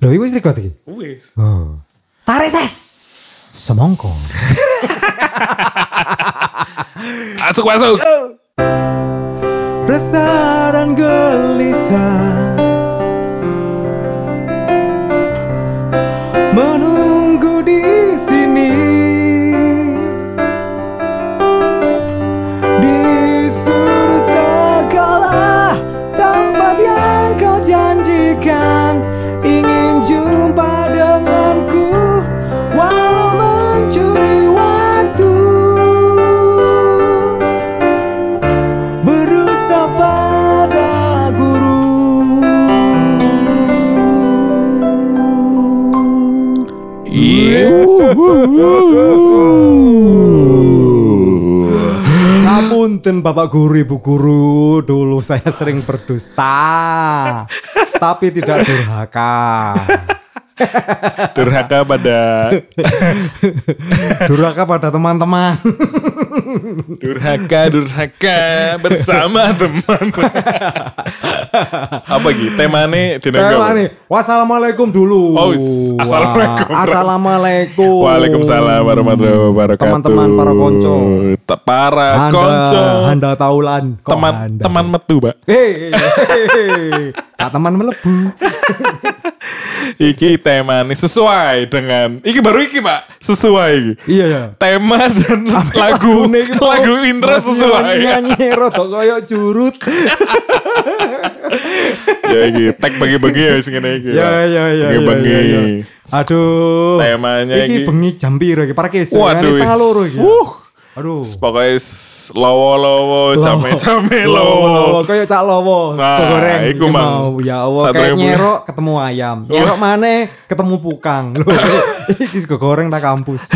Lho iku wis record iki. Wis. Oh. Tarik ses. Semongko. Masuk masuk. Resah dan gelisah Ngapunten Bapak Guru Ibu Guru Dulu saya sering berdusta Tapi tidak durhaka Durhaka pada Durhaka pada teman-teman durhaka durhaka bersama teman. Apa gitu? Temane dina Tema nih Wassalamualaikum dulu Oh, assalamualaikum. Wah, Assalamualaikum Waalaikumsalam warahmatullahi wabarakatuh. Teman-teman, para konco. Para Anda, konco. Anda taulan Kok Teman anda teman metu, Pak. Hei, hei. Kak teman melebu Iki temane sesuai dengan iki baru iki, Pak. Sesuai iki. Iya ya Tema dan lagu Lagune iki mau- lagu intro sesuai. Nyanyi rodok koyo curut ya iki tag bagi-bagi ya sing ngene iki. Ya ya ya ya, Bagi-bagi. ya, ya. Aduh Temanya Iki iki- bengi jam piro iki Para kesuk Waduh, setengah loro iki ya. Wuh. Aduh Pokoknya lowo-lowo, came-came Lowo lowo. Kayak cak lowo Nah, Sego goreng iku mau. Ya Allah Kayak nyerok ketemu ayam Nyerok mana ketemu pukang Loh, Iki sego goreng tak kampus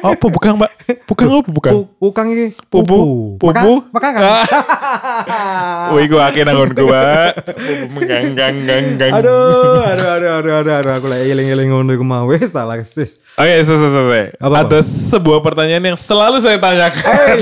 Apa bukan, Mbak? Bukan apa bukan? Pu- Pukang iki Pupu. Pupu Pupu. Maka kan Wih, gue akeh nanggonku, Pak. Menggang-gang gang. Aduh, aduh, aduh, aduh, aduh, aduh, aku lagi eling-eling ngono iku mau wis salah sis. Oke, selesai, selesai. Ada sebuah pertanyaan yang selalu saya tanyakan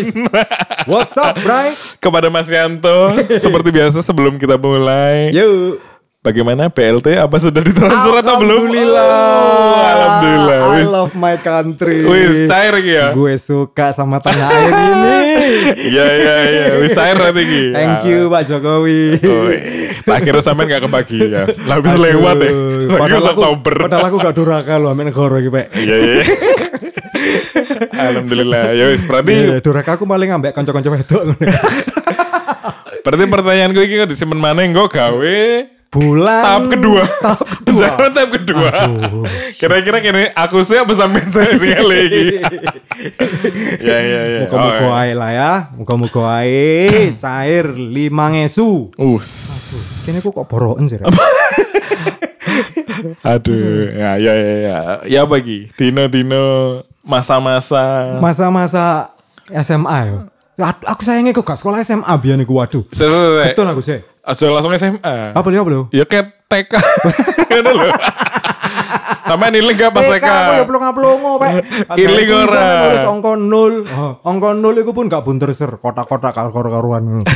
what's up, Bray? kepada Mas Yanto. Seperti biasa sebelum kita mulai. Yuk. Bagaimana PLT? Apa sudah ditransfer atau belum? Alhamdulillah. Oh, Alhamdulillah. I love my country. wih, cair lagi ya? Gue suka sama tanah air ini. Iya, iya, iya. Wis cair nanti Ki. Thank you Pak Jokowi. Wih, tak kira sampean gak kebagi ya. Lah lewat ya. Padahal aku, Oktober. padahal aku gak durhaka loh, amin negara iki, Pak. Iya, iya. Alhamdulillah. Ya wis, berarti Iya, durhaka aku paling ambek kanca-kanca wedok berarti pertanyaanku iki kok disimpen mana engko gawe Bulan tahap kedua. Tahap kedua. Jangan tahap kedua. Kira-kira kini aku sih apa sampean saya sing lagi. Ya ya ya. Muka-muka Oh, ae lah ya. Muka-muka ae cair lima ngesu. Us. Kini aku kok boroken sih. Aduh, ya ya ya ya. Ya bagi Dino-dino masa-masa Masa-masa SMA ya. Aku sayangnya kok gak sekolah SMA biar waduh. Se- se- se- Betul aku sih. Aja langsung SMA. Apa lu apa lu? Ya kayak TK. Ngono lho. Sampai ini gak pas TK. aku ya pelung pelongo pak. Iling ora. Terus ongko nol. Oh, ongko nol itu pun gak bunter ser. Kotak-kotak karo karuan.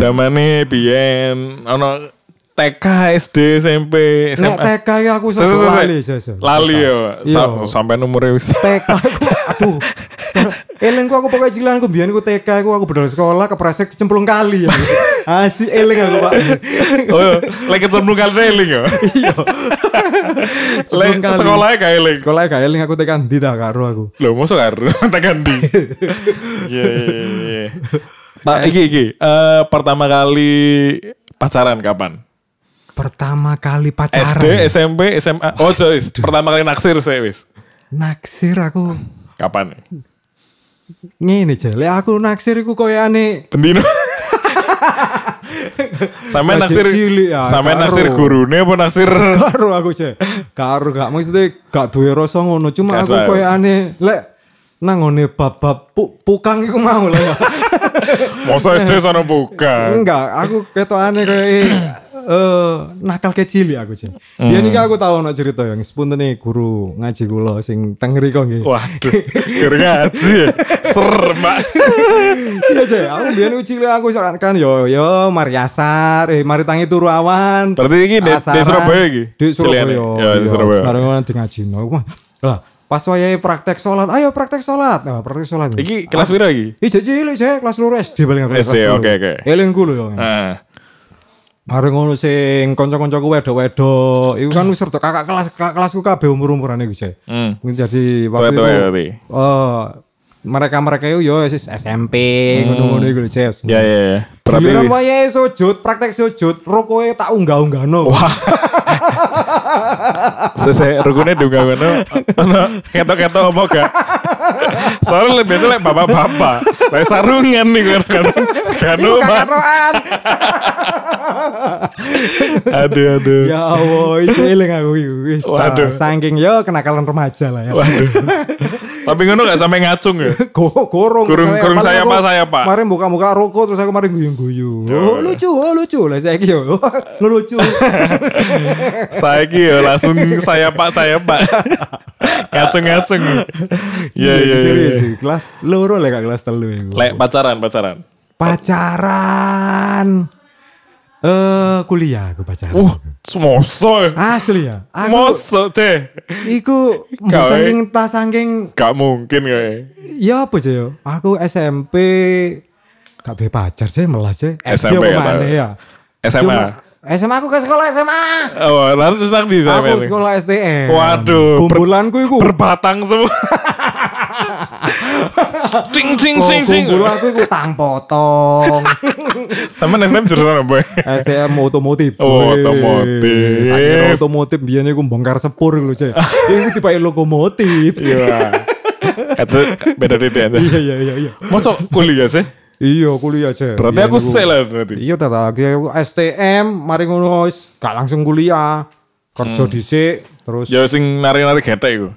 Zamane biyen ono TK, SD, SMP, Nek SMA. TK ya aku Se- se- sesuai se- lali. Lali ya. Sa- sampai wis. TK aku aduh. Elengku aku pokoknya cilan aku biyen aku TK aku aku budal sekolah kepresek cemplung kali ya. Asih eling aku Pak. Oh, lagi ketemu kali eling ya. Iya. Lek Sebelum kali. sekolahnya eling. Sekolah gak eling aku tekan ndi ta karo aku. Loh, mosok karo tak ganti. Iya, iya, iya. Nah, iki iki eh, pertama kali pacaran kapan? Pertama kali pacaran. SD, SMP, SMA. Oh, wis. Pertama kali naksir saya wis. Naksir aku. Kapan? Ngene jale aku naksir iku koyane Bendino. Sampai Bajak naksir cilik ya, karo. naksir gurune apa naksir karo aku cek. Karo gak maksudnya gak duwe rasa ngono, cuma Gak aku duwe. koyane lek nang ngone bab-bab pu- pukang iku mau lah ya. Masa SD sana buka. Enggak, aku ketokane kayak eh nakal kecil ya aku sih. Hmm. Dia nih aku tahu ono cerita yang sepunten nih guru ngaji kula sing teng mriko nggih. Waduh, kira ngaji ya. Serem, Pak. Iya sih, aku biyen uji aku kan kan yo yo Mariasar, eh mari tangi turu awan. Berarti iki di, di. Surabaya iki. Di Surabaya. Ya, di Surabaya. Sekarang ngajino. Wah, Lah, pas wayahe praktek salat, ayo praktek salat. Nah, praktek salat. Iki kelas piro iki? Ih, cilik saya kelas loro SD paling aku. SD, oke, oke. Eling ku lho yo. Mari ngono sing kanca-kancaku wedok-wedok, iku kan wis rada kakak kelas kakak kelasku kabeh umur-umuran iku sih. hmm. Mungkin jadi waktu itu ya, eh mereka-mereka itu yo wis SMP ngono-ngono iku lho, Ces. Ya ya ya. Berarti Giliran wis. wayahe sujud, praktek sujud, rokoke tak unggah-unggahno. Wah. Sese rukune. Ono ketok-ketok apa gak? Soalnya lebih biasa lek bapak-bapak. Lek sarungan nih kadang-kadang. Kanu mah. Kakaroan. Aduh aduh. ya Allah, itu eling aku wis. Waduh. Saking yo kenakalan remaja lah ya. Waduh. Tapi ngono gak sampai ngacung ya? Go gorong. Kurung- kurung saya apa, saya apa? Kemarin buka-buka rokok terus aku kemarin guyu-guyu. Oh, lucu, oh lucu. Lah saiki yo ngelucu. Saiki ya langsung saya pak saya pak. Ngacung-ngacung. Iya iya iya. sih, kelas loro kak kelas telu iku. Lek pacaran pacaran. Pacaran. Eh kuliah aku pacaran. Uh, semoso. Asli ya. Aku Mosok deh. iku mbok saking tas saking Gak mungkin kayak. ya apa sih yo? Aku SMP gak duwe pacar sih melas sih. SD SMP apa ya, mana ya? SMA. Cuma- SMA aku ke sekolah SMA. Oh, lalu terus nang di. Aku sekolah STM. Waduh, Kumpulanku iku. berbatang semua. cing cing cing cing. Kumpulanku iku tang potong. Sama SM jurusan apa? STM otomotif. Oh, otomotif. Tak kira otomotif biyen iku bongkar sepur lho, Cek. Iku dipakai lokomotif. Iya. Kata beda beda aja. Iya iya iya iya. Masuk kuliah sih? Iya kuliah Cek. Berarti aku iku- sel lah berarti. Iya tata aku STM mari ngono wis gak langsung kuliah. Kerja dhisik terus Ya sing nari-nari getek iku.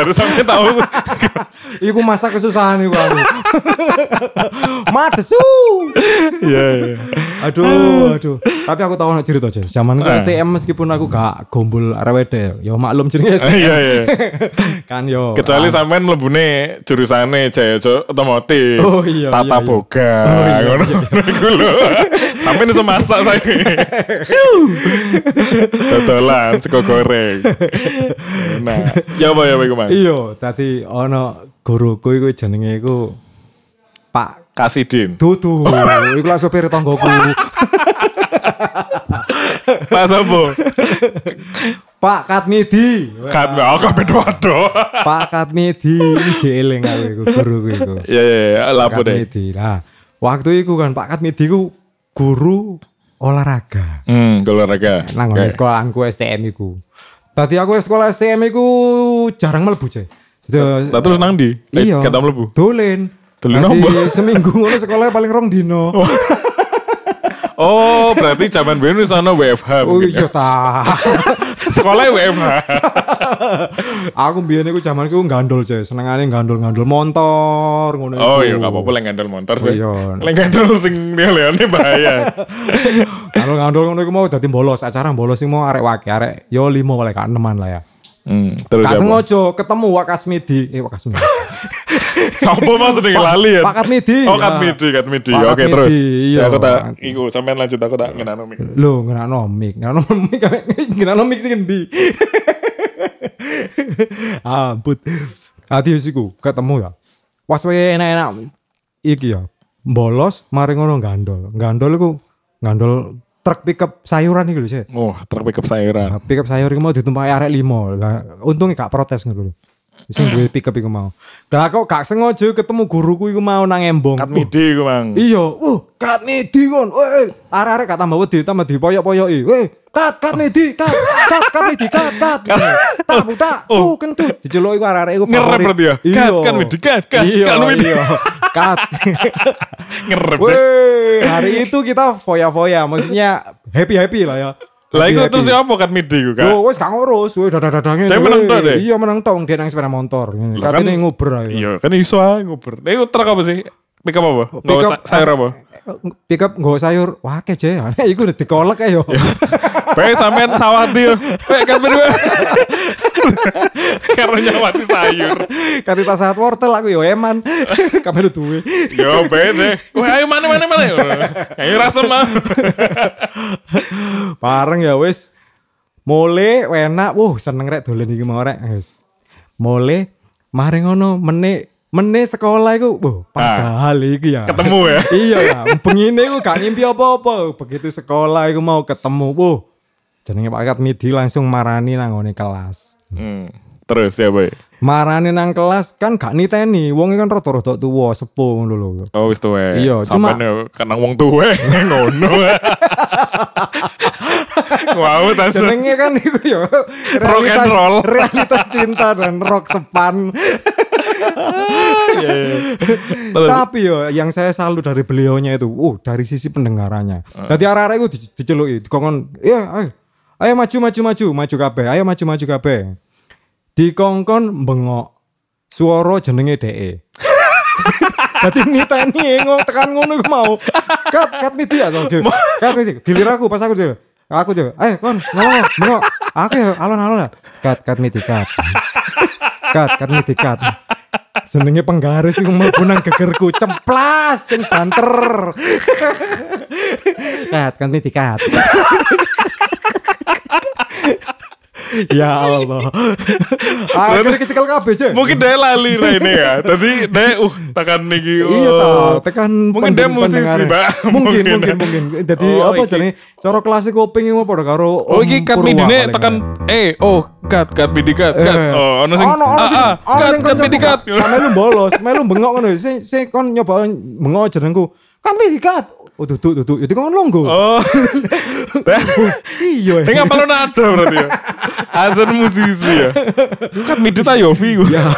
Jadi sampai tahu iku masa kesusahan iku aku. Madesu. Iya iya. Aduh, aduh. Tapi aku tahu nak cerita aja. Zaman Eh. STM meskipun aku gak gombol wedok, ya maklum jenenge STM. Iya iya. kan yo. Kecuali ah, sampean mlebune jurusane jaya otomotif. Oh, iya, Tata iya, iya. boga. Oh, iya, ngono. Sampean iso masak saya. Totolan sego goreng. Nah, ya apa ya apa? Iya, tadi ono guruku iku jenenge iku Pak Kasidin. Dudu. iku lah sopir tanggoku. Pak Sopo. Pak Katmidi. Kan oh kabeh dodo. Pak Katmidi iki eling aku iku guruku iku. Iya iya iya, lapo deh. Katmidi. Nah, waktu itu kan Pak Katmidi ku guru olahraga. Hmm, olahraga. Nang okay. sekolahanku STM iku. Tadi aku sekolah STM iku jarang mlebu, Cek. Lah terus nang ndi? Eh, Iya. Kata mlebu. Dolen. Dolen seminggu ngono sekolah paling rong dino. Oh, berarti zaman biyen wis ana WFH. Oh iya ya. ta. Sekolahnya WFH. aku biyen iku zaman iku gandol sih, senengane gandol-gandol motor ngono. Oh iya, gak apa-apa lek ngandel motor sih. iya. Lek ngandel sing leone bahaya. Gandol-gandol ngono iku mau dadi bolos, acara bolos sing mau arek wake, arek yo limo oleh kak eneman lah ya. Hmm, terus Gak sengaja ketemu Wakasmidi, eh Wakasmidi. Sopo mas udah lali ya? Pak Katmidi. Oh, ya. Katmidi, Katmidi. Pak Oke, Katmidi, terus. iya. Saya aku tak iku sampean lanjut aku tak ngenano mik. Lho, ngenakno mic, ngenakno mic, ngenakno mic sing endi? Ampun. Ati iku ketemu ya. Pas wae enak-enak iki ya. Bolos mari ngono gandol. Gandol iku gandol truk pickup sayuran iku lho, Cek. Oh, terpikap sayuran. Nah, pickup sayur iku mau ditumpaki arek limo. Lah untungnya gak protes ngono lho. Sing duwe pickup iku mau. Lah kok gak sengaja ketemu guruku iku mau nang embong. Katmidi iku, Mang. Iya, uh, kat midi kon. Weh, arek-arek gak tambah wedi, tambah dipoyok-poyoki. Weh, kat kat midi, kat kat kat midi, kat kat. Tak buta, tuh kentut. Diceluk iku arek-arek iku Ngerep berarti ya? Iya. Kat, kat midi, kat, kat, Iya, kat midi. Iya, kat. Ngerep. Weh, hari itu kita foya-foya, maksudnya happy-happy lah ya. Lah iku Happy-happy. terus siapa Katmidi iku, Kak? Yo, wes gak ngurus, weh dadah-dadangnya. Dia menang tok, deh? Iya, menang tok, dia nang sepeda motor. Kan- nguber aja. Iya, kan iso ae nguber. Lah iku truk apa sih? Pick up apa? Nggak Pick up sa- sayur apa? Pick up nggo sayur. Wah, keje. Iku udah dikolek ayo. Bae sampean sawati yo. Bae kan berdua. Karena nyawati sayur. Karita saat wortel aku yo eman. Kamu duwe. Yo bae deh. Wah ayo mana mana mana. Ayo rasa mah. Bareng ya wis. Mole enak. Wuh, seneng rek dolen iki mau rek. Wis. Mole mari ngono meneh meneh sekolah iku. Wuh, padahal iki ya. Ketemu ya. iya ya, pengine iku gak ngimpi apa-apa. Begitu sekolah iku mau ketemu. Wuh. Jenenge Pak Katmidi langsung marani nang ngone kelas. Hmm. Terus ya bae. Marani nang kelas kan gak niteni. Wong kan rada-rada tuwa, sepuh ngono lho. Oh wis tuwe. Iya, cuma- karena wong tuwe ngono. Wow, tas. Jenenge kan iku ya Rock and roll. realitas cinta dan rock sepan. Iya, iya. Terus Tapi yo yang saya salut dari beliaunya itu, uh dari sisi pendengarannya. Tadi arah-arah itu di- diceluki, dikongkon, iya, ayo, ayo maju maju maju maju kabeh, ayo maju maju kabeh. Dikongkon bengok, suara jenenge DE. Dadi niteni ngomong tekan ngono iku mau. Kat kat ya to. Kat miti. Gilir aku pas aku dia. Aku dia. Eh kon ngomong bengok. Aku ya alon-alon lah. Kat kat miti kat. Kat kat kat. Senenge penggaris iku mlebu nang gegerku ceplas sing banter. kat kat miti kat. Ya Allah. Aku kecekel kabeh, Cek. mungkin dia lali lah ini ya. Tadi dia uh tekan niki. Iya oh. tau, tekan Mungkin dia musisi. Mbak. Mungkin, Mungkin. mungkin, mungkin. Jadi Oh, apa jadi cara kelas kuping itu pada karo Oh iki kat midine paling tekan eh oh kat kat midi kat kat. Eh. Oh ono sing Ono ono sing ah, ah, kat sing kat kat. gak melu bolos, melu bengok ngono. Sing sing kon nyoba bengok jenengku. Kan midi kat. Oh duduk duduk. Itu kon longgo. Oh. Iya. Ini ngapa lo nada berarti ya? Azan musisi ya. Kan midi ta Yofi. Ya.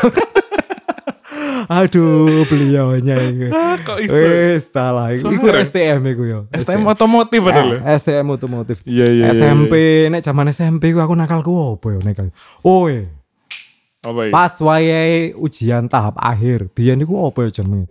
Aduh, beliaunya itu. Ah, Kok iso? Wes salah. Iku STM iku yo. STM otomotif padahal. ya? Ah, STM otomotif. Iya iya. iya, SMP nek zaman SMP ku aku nakal ku apa ya nakal. Oh, eh. Apa ya? pas wayahe ujian tahap akhir biyen iku apa ya jenenge